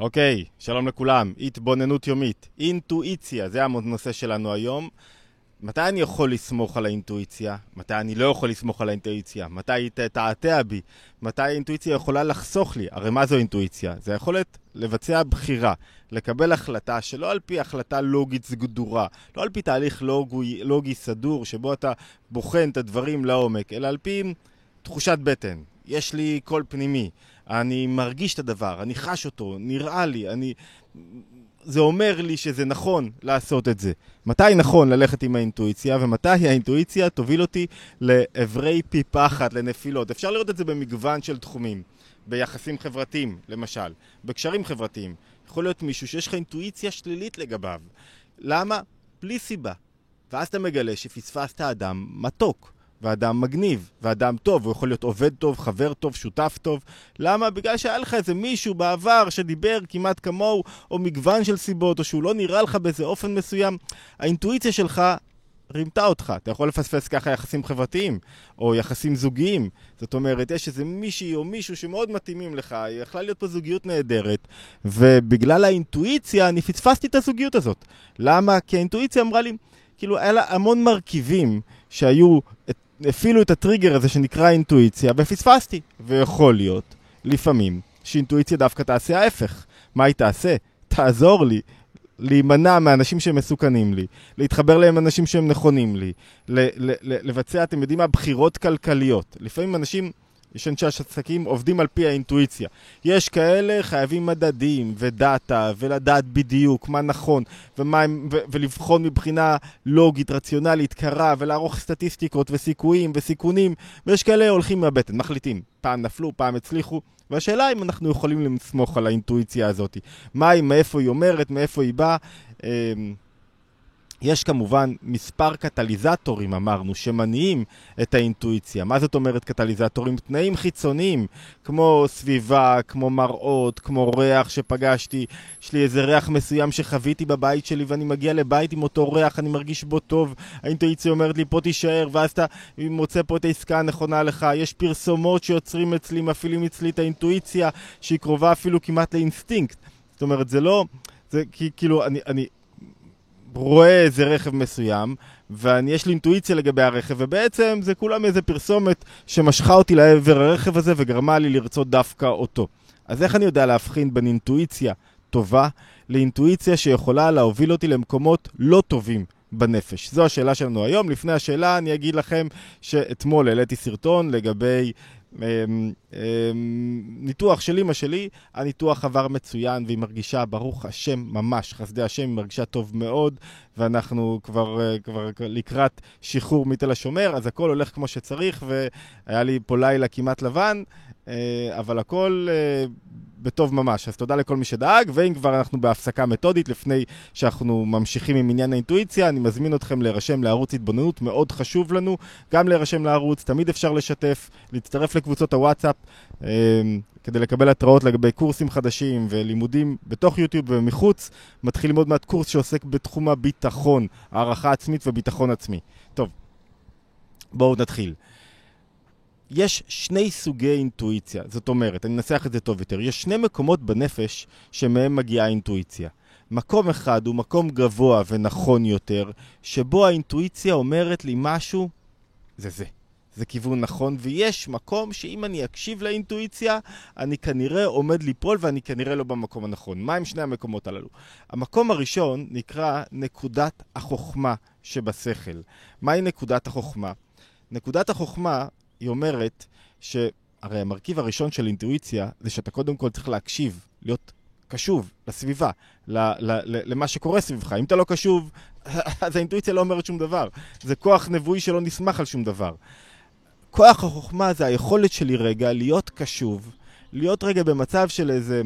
אוקיי, שלום לכולם. התבוננות יומית. אינטואיציה, זה הנושא שלנו היום. מתי אני יכול לסמוך על האינטואיציה? מתי אני לא יכול לסמוך על האינטואיציה? מתי היא תתעתע בי? מתי האינטואיציה יכולה לחסוך לי? הרי מה זו אינטואיציה? זה היכולת לבצע בחירה, לקבל החלטה שלא על פי החלטה לוגית סגדורה, לא על פי תהליך לוגי, לוגי סדור שבו אתה בוחן את הדברים לעומק, אלא על פי תחושת בטן. יש לי קול פנימי, אני מרגיש את הדבר, אני חש אותו, נראה לי, אני... זה אומר לי שזה נכון לעשות את זה. מתי נכון ללכת עם האינטואיציה, ומתי האינטואיציה תוביל אותי לעברי פי פחת, לנפילות. אפשר לראות את זה במגוון של תחומים. ביחסים חברתיים, למשל. בקשרים חברתיים. יכול להיות מישהו שיש לך אינטואיציה שלילית לגביו. למה? בלי סיבה. ואז אתה מגלה שפספסת אדם מתוק. ואדם מגניב, ואדם טוב, הוא יכול להיות עובד טוב, חבר טוב, שותף טוב. למה? בגלל שהיה לך איזה מישהו בעבר שדיבר כמעט כמוהו, או מגוון של סיבות, או שהוא לא נראה לך באיזה אופן מסוים. האינטואיציה שלך רימתה אותך. אתה יכול לפספס ככה יחסים חברתיים, או יחסים זוגיים. זאת אומרת, יש איזה מישהי או מישהו שמאוד מתאימים לך, יכלה להיות פה זוגיות נהדרת, ובגלל האינטואיציה אני פספסתי את הזוגיות הזאת. למה? כי האינטואיציה אמרה לי, כאילו, היה לה המון מרכיבים שהיו הפעילו את הטריגר הזה שנקרא אינטואיציה, ופספסתי. ויכול להיות, לפעמים, שאינטואיציה דווקא תעשה ההפך. מה היא תעשה? תעזור לי להימנע מאנשים שמסוכנים לי, להתחבר להם אנשים שהם נכונים לי, לבצע, אתם יודעים מה, בחירות כלכליות. לפעמים אנשים... יש אנשי עסקים עובדים על פי האינטואיציה. יש כאלה חייבים מדדים ודאטה ולדעת בדיוק מה נכון ומה, ו, ולבחון מבחינה לוגית, רציונלית, קרה ולערוך סטטיסטיקות וסיכויים וסיכונים ויש כאלה הולכים מהבטן, מחליטים. פעם נפלו, פעם הצליחו והשאלה אם אנחנו יכולים לסמוך על האינטואיציה הזאת. מה היא, מאיפה היא אומרת, מאיפה היא באה. יש כמובן מספר קטליזטורים, אמרנו, שמניעים את האינטואיציה. מה זאת אומרת קטליזטורים? תנאים חיצוניים, כמו סביבה, כמו מראות, כמו ריח שפגשתי. יש לי איזה ריח מסוים שחוויתי בבית שלי ואני מגיע לבית עם אותו ריח, אני מרגיש בו טוב. האינטואיציה אומרת לי, פה תישאר, ואז אתה מוצא פה את העסקה הנכונה לך. יש פרסומות שיוצרים אצלי, מפעילים אצלי את האינטואיציה, שהיא קרובה אפילו כמעט לאינסטינקט. זאת אומרת, זה לא... זה כאילו, אני, אני, רואה איזה רכב מסוים, ויש לי אינטואיציה לגבי הרכב, ובעצם זה כולם איזה פרסומת שמשכה אותי לעבר הרכב הזה וגרמה לי לרצות דווקא אותו. אז איך אני יודע להבחין בין אינטואיציה טובה לאינטואיציה שיכולה להוביל אותי למקומות לא טובים בנפש? זו השאלה שלנו היום. לפני השאלה אני אגיד לכם שאתמול העליתי סרטון לגבי ניתוח של אימא שלי, הניתוח עבר מצוין והיא מרגישה, ברוך השם, ממש, חסדי השם, היא מרגישה טוב מאוד ואנחנו כבר, אה, כבר לקראת שחרור מתל השומר, אז הכל הולך כמו שצריך והיה לי פה לילה כמעט לבן, אה, אבל הכל אה, בטוב ממש. אז תודה לכל מי שדאג, ואם כבר אנחנו בהפסקה מתודית, לפני שאנחנו ממשיכים עם עניין האינטואיציה, אני מזמין אתכם להירשם לערוץ התבוננות, מאוד חשוב לנו גם להירשם לערוץ, תמיד אפשר לשתף, להצטרף לקבוצות הוואטסאפ. אמ, כדי לקבל התראות לגבי קורסים חדשים ולימודים בתוך יוטיוב ומחוץ, מתחילים עוד מעט קורס שעוסק בתחום הביטחון, הערכה עצמית וביטחון עצמי. טוב, בואו נתחיל. יש שני סוגי אינטואיציה, זאת אומרת, אני אנסח את זה טוב יותר, יש שני מקומות בנפש שמהם מגיעה האינטואיציה. מקום אחד הוא מקום גבוה ונכון יותר, שבו האינטואיציה אומרת לי משהו, זה זה. זה כיוון נכון, ויש מקום שאם אני אקשיב לאינטואיציה, אני כנראה עומד ליפול ואני כנראה לא במקום הנכון. מה שני המקומות הללו? המקום הראשון נקרא נקודת החוכמה שבשכל. מהי נקודת החוכמה? נקודת החוכמה היא אומרת שהרי המרכיב הראשון של אינטואיציה זה שאתה קודם כל צריך להקשיב, להיות קשוב לסביבה, ל- ל- ל- למה שקורה סביבך. אם אתה לא קשוב, אז האינטואיציה לא אומרת שום דבר. זה כוח נבואי שלא נסמך על שום דבר. כוח החוכמה זה היכולת שלי רגע להיות קשוב, להיות רגע במצב של איזה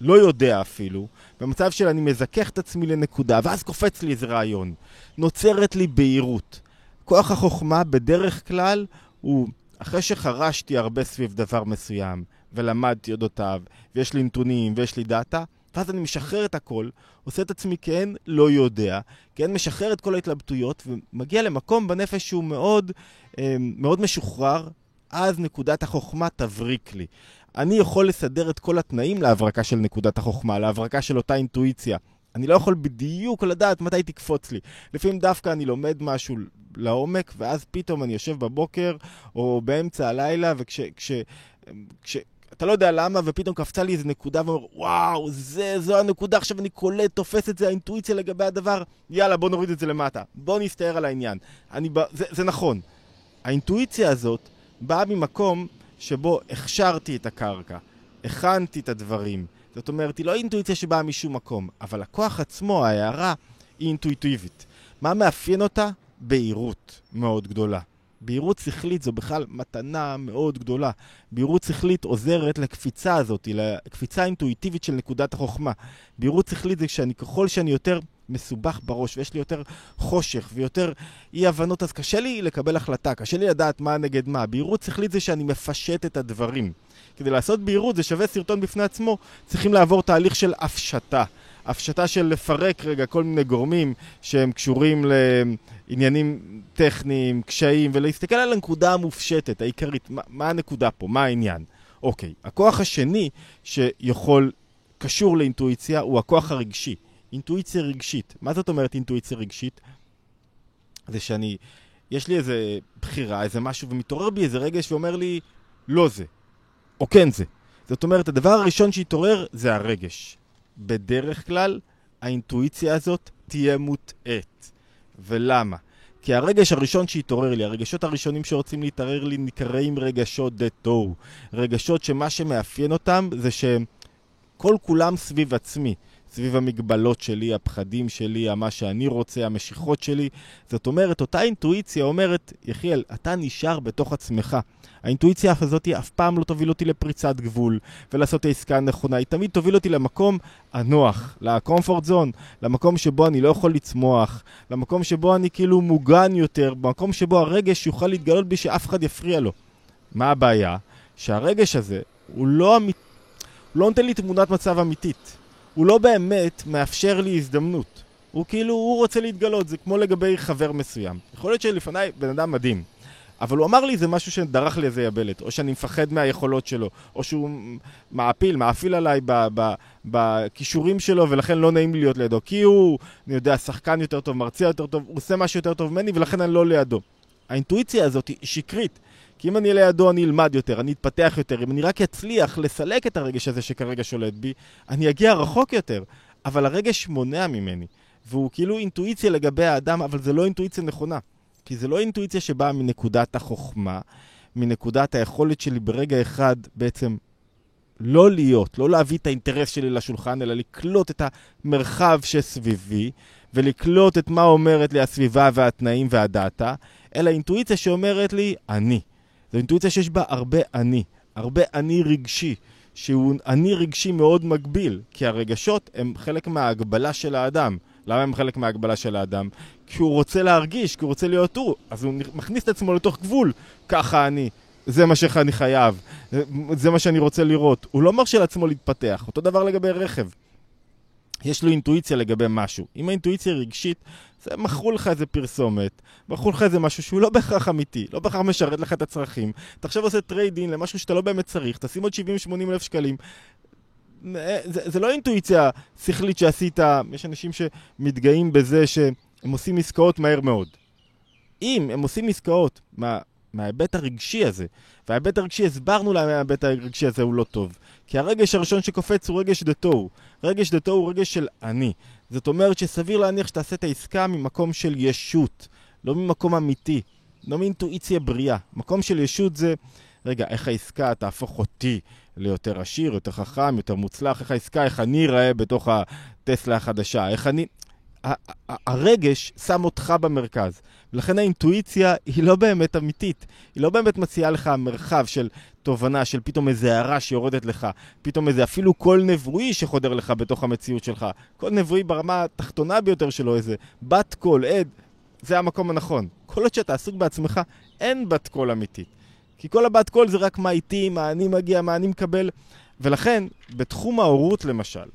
לא יודע אפילו, במצב של אני מזכך את עצמי לנקודה, ואז קופץ לי איזה רעיון. נוצרת לי בהירות. כוח החוכמה בדרך כלל הוא אחרי שחרשתי הרבה סביב דבר מסוים, ולמדתי אודותיו, ויש לי נתונים, ויש לי דאטה, ואז אני משחרר את הכל, עושה את עצמי כן לא יודע, כן משחרר את כל ההתלבטויות, ומגיע למקום בנפש שהוא מאוד, אה, מאוד משוחרר, אז נקודת החוכמה תבריק לי. אני יכול לסדר את כל התנאים להברקה של נקודת החוכמה, להברקה של אותה אינטואיציה. אני לא יכול בדיוק לדעת מתי תקפוץ לי. לפעמים דווקא אני לומד משהו לעומק, ואז פתאום אני יושב בבוקר או באמצע הלילה, וכש... כש, כש, אתה לא יודע למה, ופתאום קפצה לי איזה נקודה ואומר, וואו, זה, זו הנקודה, עכשיו אני קולט, תופס את זה, האינטואיציה לגבי הדבר, יאללה, בוא נוריד את זה למטה. בוא נסתער על העניין. אני, זה, זה נכון. האינטואיציה הזאת באה ממקום שבו הכשרתי את הקרקע, הכנתי את הדברים. זאת אומרת, היא לא אינטואיציה שבאה משום מקום, אבל הכוח עצמו, ההערה, היא אינטואיטיבית. מה מאפיין אותה? בהירות מאוד גדולה. בהירות שכלית זו בכלל מתנה מאוד גדולה. בהירות שכלית עוזרת לקפיצה הזאת, לקפיצה אינטואיטיבית של נקודת החוכמה. בהירות שכלית זה שאני, ככל שאני יותר מסובך בראש ויש לי יותר חושך ויותר אי הבנות, אז קשה לי לקבל החלטה, קשה לי לדעת מה נגד מה. בהירות שכלית זה שאני מפשט את הדברים. כדי לעשות בהירות זה שווה סרטון בפני עצמו, צריכים לעבור תהליך של הפשטה. הפשטה של לפרק רגע כל מיני גורמים שהם קשורים לעניינים טכניים, קשיים, ולהסתכל על הנקודה המופשטת, העיקרית, מה, מה הנקודה פה, מה העניין. אוקיי, הכוח השני שיכול, קשור לאינטואיציה, הוא הכוח הרגשי. אינטואיציה רגשית. מה זאת אומרת אינטואיציה רגשית? זה שאני, יש לי איזה בחירה, איזה משהו, ומתעורר בי איזה רגש ואומר לי, לא זה, או כן זה. זאת אומרת, הדבר הראשון שהתעורר זה הרגש. בדרך כלל, האינטואיציה הזאת תהיה מוטעית. ולמה? כי הרגש הראשון שהתעורר לי, הרגשות הראשונים שרוצים להתערער לי נקראים רגשות דה טו. רגשות שמה שמאפיין אותם זה שהם כל כולם סביב עצמי. סביב המגבלות שלי, הפחדים שלי, מה שאני רוצה, המשיכות שלי. זאת אומרת, אותה אינטואיציה אומרת, יחיאל, אתה נשאר בתוך עצמך. האינטואיציה הזאת אף פעם לא תוביל אותי לפריצת גבול ולעשות את העסקה הנכונה, היא תמיד תוביל אותי למקום הנוח, לקומפורט זון, למקום שבו אני לא יכול לצמוח, למקום שבו אני כאילו מוגן יותר, במקום שבו הרגש יוכל להתגלות בי שאף אחד יפריע לו. מה הבעיה? שהרגש הזה הוא לא, אמ... הוא לא נותן לי תמונת מצב אמיתית. הוא לא באמת מאפשר לי הזדמנות. הוא כאילו, הוא רוצה להתגלות, זה כמו לגבי חבר מסוים. יכול להיות שלפניי בן אדם מדהים, אבל הוא אמר לי זה משהו שדרך לי איזה יבלת, או שאני מפחד מהיכולות שלו, או שהוא מעפיל, מעפיל עליי בכישורים שלו, ולכן לא נעים לי להיות לידו. כי הוא, אני יודע, שחקן יותר טוב, מרצה יותר טוב, הוא עושה משהו יותר טוב ממני, ולכן אני לא לידו. האינטואיציה הזאת היא שקרית. כי אם אני לידו אני אלמד יותר, אני אתפתח יותר, אם אני רק אצליח לסלק את הרגש הזה שכרגע שולט בי, אני אגיע רחוק יותר. אבל הרגש מונע ממני, והוא כאילו אינטואיציה לגבי האדם, אבל זה לא אינטואיציה נכונה. כי זה לא אינטואיציה שבאה מנקודת החוכמה, מנקודת היכולת שלי ברגע אחד בעצם לא להיות, לא להביא את האינטרס שלי לשולחן, אלא לקלוט את המרחב שסביבי, ולקלוט את מה אומרת לי הסביבה והתנאים והדאטה, אלא אינטואיציה שאומרת לי, אני. זו אינטואיציה שיש בה הרבה אני, הרבה אני רגשי, שהוא אני רגשי מאוד מגביל, כי הרגשות הם חלק מההגבלה של האדם. למה הם חלק מההגבלה של האדם? כי הוא רוצה להרגיש, כי הוא רוצה להיות הוא, אז הוא מכניס את עצמו לתוך גבול, ככה אני. זה מה שאני חייב, זה מה שאני רוצה לראות. הוא לא מרשה לעצמו להתפתח. אותו דבר לגבי רכב. יש לו אינטואיציה לגבי משהו. אם האינטואיציה רגשית, זה מכרו לך איזה פרסומת, מכרו לך איזה משהו שהוא לא בהכרח אמיתי, לא בהכרח משרת לך את הצרכים. אתה עכשיו עושה trade-in למשהו שאתה לא באמת צריך, תשים עוד 70-80 אלף שקלים. זה, זה לא אינטואיציה שכלית שעשית, יש אנשים שמתגאים בזה שהם עושים עסקאות מהר מאוד. אם הם עושים עסקאות מה, מההיבט הרגשי הזה, וההיבט הרגשי, הסברנו להם ההיבט הרגשי הזה הוא לא טוב. כי הרגש הראשון שקופץ הוא רגש דתו. רגש דתו הוא רגש של אני. זאת אומרת שסביר להניח שתעשה את העסקה ממקום של ישות, לא ממקום אמיתי, לא מאינטואיציה בריאה. מקום של ישות זה, רגע, איך העסקה תהפוך אותי ליותר עשיר, יותר חכם, יותר מוצלח, איך העסקה, איך אני אראה בתוך הטסלה החדשה, איך אני... הרגש שם אותך במרכז, ולכן האינטואיציה היא לא באמת אמיתית, היא לא באמת מציעה לך מרחב של תובנה, של פתאום איזה הערה שיורדת לך, פתאום איזה אפילו קול נבואי שחודר לך בתוך המציאות שלך, קול נבואי ברמה התחתונה ביותר שלו, איזה בת קול, עד, זה המקום הנכון. כל עוד שאתה עסוק בעצמך, אין בת קול אמיתית. כי כל הבת קול זה רק מה איתי, מה אני מגיע, מה אני מקבל, ולכן, בתחום ההורות למשל,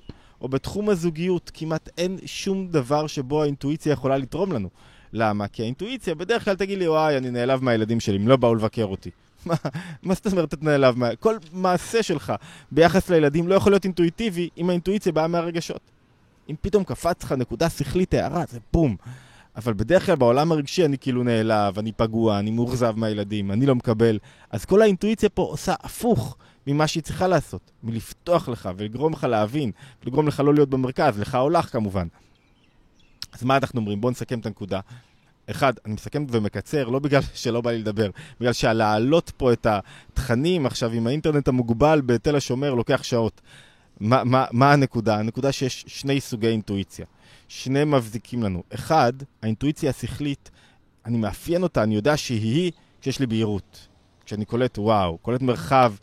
או בתחום הזוגיות, כמעט אין שום דבר שבו האינטואיציה יכולה לתרום לנו. למה? כי האינטואיציה בדרך כלל תגיד לי, וואי, אני נעלב מהילדים שלי, הם לא באו לבקר אותי. מה, מה זאת אומרת אתה נעלב? כל מעשה שלך ביחס לילדים לא יכול להיות אינטואיטיבי אם האינטואיציה באה מהרגשות. אם פתאום קפץ לך נקודה שכלית הערה, זה בום. אבל בדרך כלל בעולם הרגשי אני כאילו נעלב, אני פגוע, אני מאוכזב מהילדים, אני לא מקבל. אז כל האינטואיציה פה עושה הפוך ממה שהיא צריכה לעשות. מלפתוח לך ולגרום לך להבין, ולגרום לך לא להיות במרכז, לך או לך כמובן. אז מה אנחנו אומרים? בואו נסכם את הנקודה. אחד, אני מסכם ומקצר, לא בגלל שלא בא לי לדבר, בגלל שלהעלות פה את התכנים עכשיו עם האינטרנט המוגבל בתל השומר לוקח שעות. מה, מה, מה הנקודה? הנקודה שיש שני סוגי אינטואיציה. שני מבזיקים לנו. אחד, האינטואיציה השכלית, אני מאפיין אותה, אני יודע שהיא כשיש לי בהירות. כשאני קולט וואו, קולט מרחב,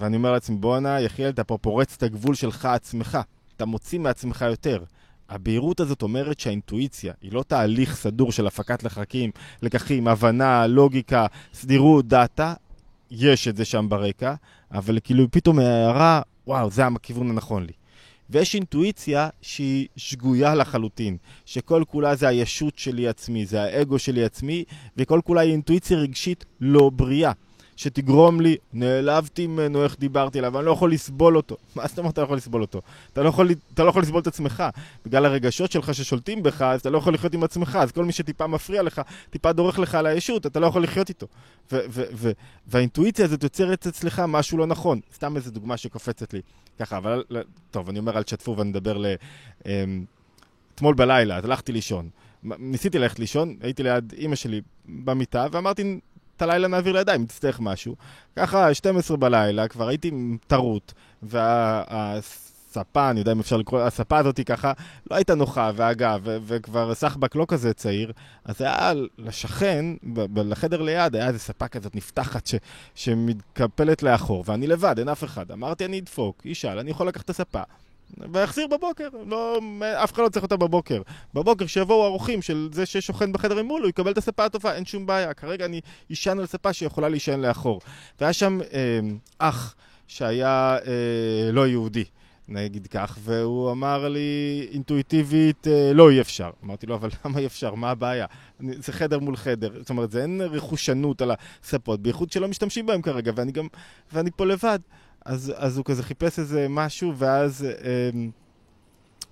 ואני אומר לעצמי, בואנה, יחיאל, אתה פה פורץ את הגבול שלך עצמך. אתה מוציא מעצמך יותר. הבהירות הזאת אומרת שהאינטואיציה היא לא תהליך סדור של הפקת לחקים, לקחים, הבנה, לוגיקה, סדירות, דאטה. יש את זה שם ברקע, אבל כאילו פתאום הערה, וואו, זה הכיוון הנכון לי. ויש אינטואיציה שהיא שגויה לחלוטין, שכל כולה זה הישות שלי עצמי, זה האגו שלי עצמי, וכל כולה היא אינטואיציה רגשית לא בריאה. שתגרום לי, נעלבתי ממנו איך דיברתי עליו, אני לא יכול לסבול אותו. מה זאת אומרת אתה לא יכול לסבול אותו? אתה לא יכול, אתה לא יכול לסבול את עצמך. בגלל הרגשות שלך ששולטים בך, אז אתה לא יכול לחיות עם עצמך. אז כל מי שטיפה מפריע לך, טיפה דורך לך על הישות, אתה לא יכול לחיות איתו. והאינטואיציה הזאת יוצרת אצלך משהו לא נכון. סתם איזו דוגמה שקופצת לי. ככה, אבל... טוב, אני אומר אל תשתפו ואני אדבר ל... אמ, אתמול בלילה, אז הלכתי לישון. ניסיתי ללכת לישון, הייתי ליד אימא שלי במיטה, ואמרתי, את הלילה נעביר לידיים, תצטרך משהו. ככה, 12 בלילה, כבר הייתי טרוט, והספה, אני יודע אם אפשר לקרוא, הספה הזאת ככה, לא הייתה נוחה, ואגב, וכבר סחבק לא כזה צעיר, אז היה לשכן, לחדר ליד, היה איזה ספה כזאת נפתחת ש, שמתקפלת לאחור, ואני לבד, אין אף אחד. אמרתי, אני אדפוק, ישאל, אני יכול לקחת את הספה. ויחזיר בבוקר, לא, אף אחד לא צריך אותה בבוקר. בבוקר שיבואו האורחים של זה ששוכן בחדר ממול, הוא יקבל את הספה הטובה, אין שום בעיה. כרגע אני אשן על ספה שיכולה להישען לאחור. והיה שם אה, אח שהיה אה, לא יהודי. נגיד כך, והוא אמר לי אינטואיטיבית, אה, לא אי אפשר. אמרתי לו, אבל למה אי אפשר? מה הבעיה? זה חדר מול חדר. זאת אומרת, זה אין רכושנות על הספות, בייחוד שלא משתמשים בהם כרגע, ואני גם, ואני פה לבד. אז, אז הוא כזה חיפש איזה משהו, ואז... אה,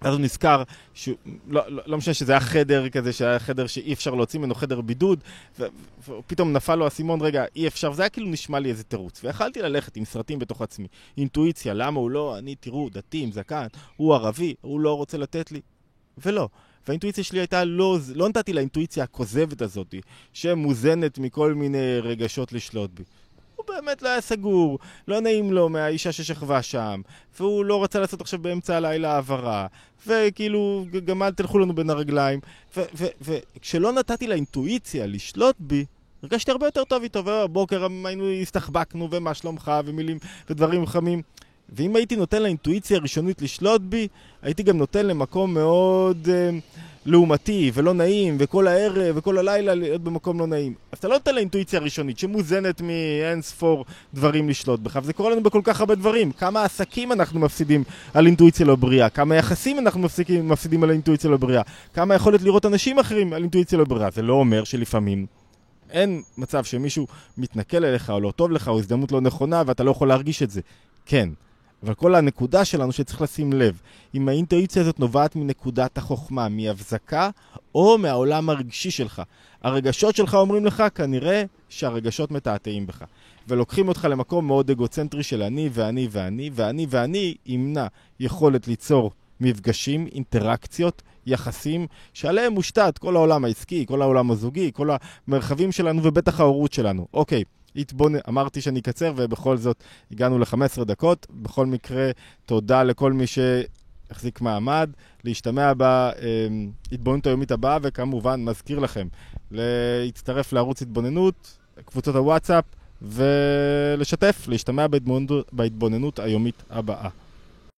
ואז הוא נזכר, שהוא, לא, לא, לא משנה שזה היה חדר כזה, שהיה חדר שאי אפשר להוציא ממנו חדר בידוד, ופתאום נפל לו האסימון, רגע, אי אפשר, זה היה כאילו נשמע לי איזה תירוץ. ויכלתי ללכת עם סרטים בתוך עצמי, אינטואיציה, למה הוא לא, אני, תראו, דתי עם זקן, הוא ערבי, הוא לא רוצה לתת לי, ולא. והאינטואיציה שלי הייתה לא, לא נתתי לאינטואיציה הכוזבת הזאת, שמוזנת מכל מיני רגשות לשלוט בי. באמת לא היה סגור, לא נעים לו מהאישה ששכבה שם, והוא לא רצה לעשות עכשיו באמצע הלילה העברה, וכאילו, גם אל תלכו לנו בין הרגליים, וכשלא נתתי לאינטואיציה לשלוט בי, הרגשתי הרבה יותר טוב איתו, ובבוקר היינו, הסתחבקנו, ומה שלומך, ומילים, ודברים חמים. ואם הייתי נותן לאינטואיציה הראשונית לשלוט בי, הייתי גם נותן למקום מאוד... Uh, לעומתי ולא נעים, וכל הערב וכל הלילה להיות במקום לא נעים. אז אתה לא נותן לאינטואיציה הראשונית שמוזנת מאין ספור דברים לשלוט בך, וזה קורה לנו בכל כך הרבה דברים. כמה עסקים אנחנו מפסידים על אינטואיציה לא בריאה, כמה יחסים אנחנו מפסידים, מפסידים על אינטואיציה לא בריאה, כמה יכולת לראות אנשים אחרים על אינטואיציה לא בריאה. זה לא אומר שלפעמים אין מצב שמישהו מתנכל אליך או לא טוב לך או הזדמנות לא נכונה ואתה לא יכול להרגיש את זה. כן. אבל כל הנקודה שלנו שצריך לשים לב, אם האינטואיציה הזאת נובעת מנקודת החוכמה, מהבזקה או מהעולם הרגשי שלך. הרגשות שלך אומרים לך כנראה שהרגשות מתעתעים בך. ולוקחים אותך למקום מאוד אגוצנטרי של אני ואני ואני, ואני ואני ימנע יכולת ליצור מפגשים, אינטראקציות, יחסים, שעליהם מושתת כל העולם העסקי, כל העולם הזוגי, כל המרחבים שלנו ובטח ההורות שלנו. אוקיי. התבונ... אמרתי שאני אקצר, ובכל זאת הגענו ל-15 דקות. בכל מקרה, תודה לכל מי שהחזיק מעמד. להשתמע בהתבוננות היומית הבאה, וכמובן, מזכיר לכם, להצטרף לערוץ התבוננות, קבוצות הוואטסאפ, ולשתף, להשתמע בהתבוננות, בהתבוננות היומית הבאה.